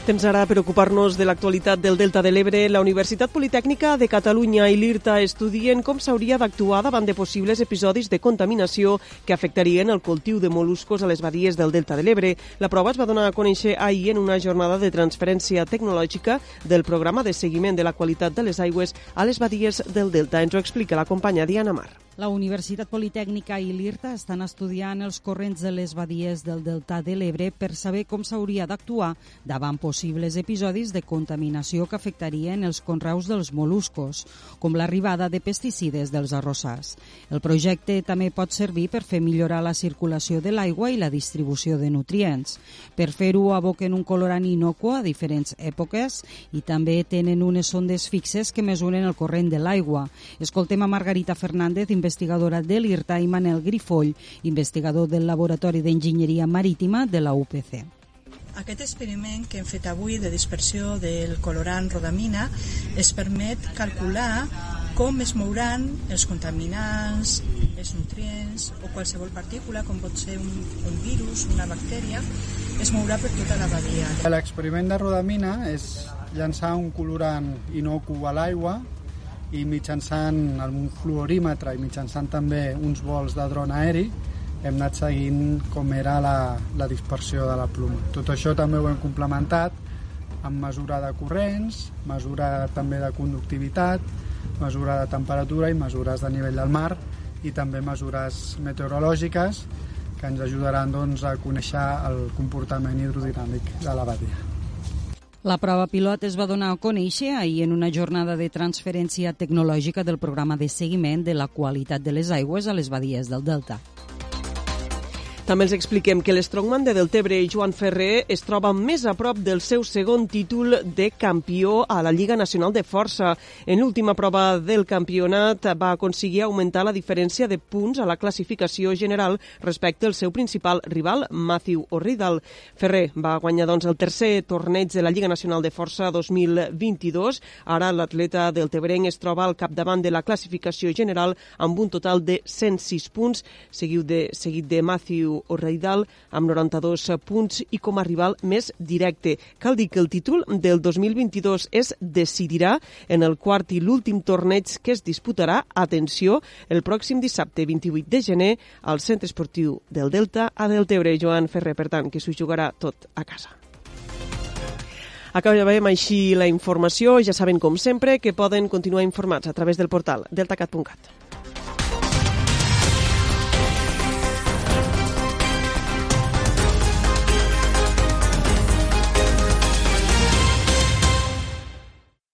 Temps ara per ocupar-nos de l'actualitat del Delta de l'Ebre. La Universitat Politècnica de Catalunya i l'IRTA estudien com s'hauria d'actuar davant de possibles episodis de contaminació que afectarien el cultiu de moluscos a les badies del Delta de l'Ebre. La prova es va donar a conèixer ahir en una jornada de transferència tecnològica del programa de seguiment de la qualitat de les aigües a les badies del Delta. Ens ho explica la companya Diana Mar. La Universitat Politècnica i l'IRTA estan estudiant els corrents de les badies del Delta de l'Ebre per saber com s'hauria d'actuar davant possibles episodis de contaminació que afectarien els conreus dels moluscos, com l'arribada de pesticides dels arrossars. El projecte també pot servir per fer millorar la circulació de l'aigua i la distribució de nutrients. Per fer-ho aboquen un colorant inocu a diferents èpoques i també tenen unes sondes fixes que mesuren el corrent de l'aigua. Escoltem a Margarita Fernández, investigadora de l'IRTA, i Manel Grifoll, investigador del Laboratori d'Enginyeria Marítima de la UPC. Aquest experiment que hem fet avui de dispersió del colorant rodamina es permet calcular com es mouran els contaminants, els nutrients o qualsevol partícula, com pot ser un, un virus, una bactèria, es mourà per tota la badia. L'experiment de rodamina és llançar un colorant inocu a l'aigua i mitjançant un fluorímetre i mitjançant també uns vols de dron aeri hem anat seguint com era la, la dispersió de la pluma. Tot això també ho hem complementat amb mesura de corrents, mesura també de conductivitat, mesura de temperatura i mesures de nivell del mar i també mesures meteorològiques que ens ajudaran doncs, a conèixer el comportament hidrodinàmic de la badia. La prova pilot es va donar a conèixer ahir en una jornada de transferència tecnològica del programa de seguiment de la qualitat de les aigües a les badies del Delta. També els expliquem que l'Strongman de Deltebre, Joan Ferrer, es troba més a prop del seu segon títol de campió a la Lliga Nacional de Força. En l'última prova del campionat va aconseguir augmentar la diferència de punts a la classificació general respecte al seu principal rival, Matthew O'Riddle. Ferrer va guanyar doncs, el tercer torneig de la Lliga Nacional de Força 2022. Ara l'atleta del Tebrenc es troba al capdavant de la classificació general amb un total de 106 punts, seguit de, seguit de Matthew O'Reidal amb 92 punts i com a rival més directe. Cal dir que el títol del 2022 es decidirà en el quart i l'últim torneig que es disputarà, atenció, el pròxim dissabte 28 de gener al Centre Esportiu del Delta a Deltebre. Joan Ferrer, per tant, que s'ho jugarà tot a casa. Acabem així la informació. Ja saben, com sempre, que poden continuar informats a través del portal deltacat.cat.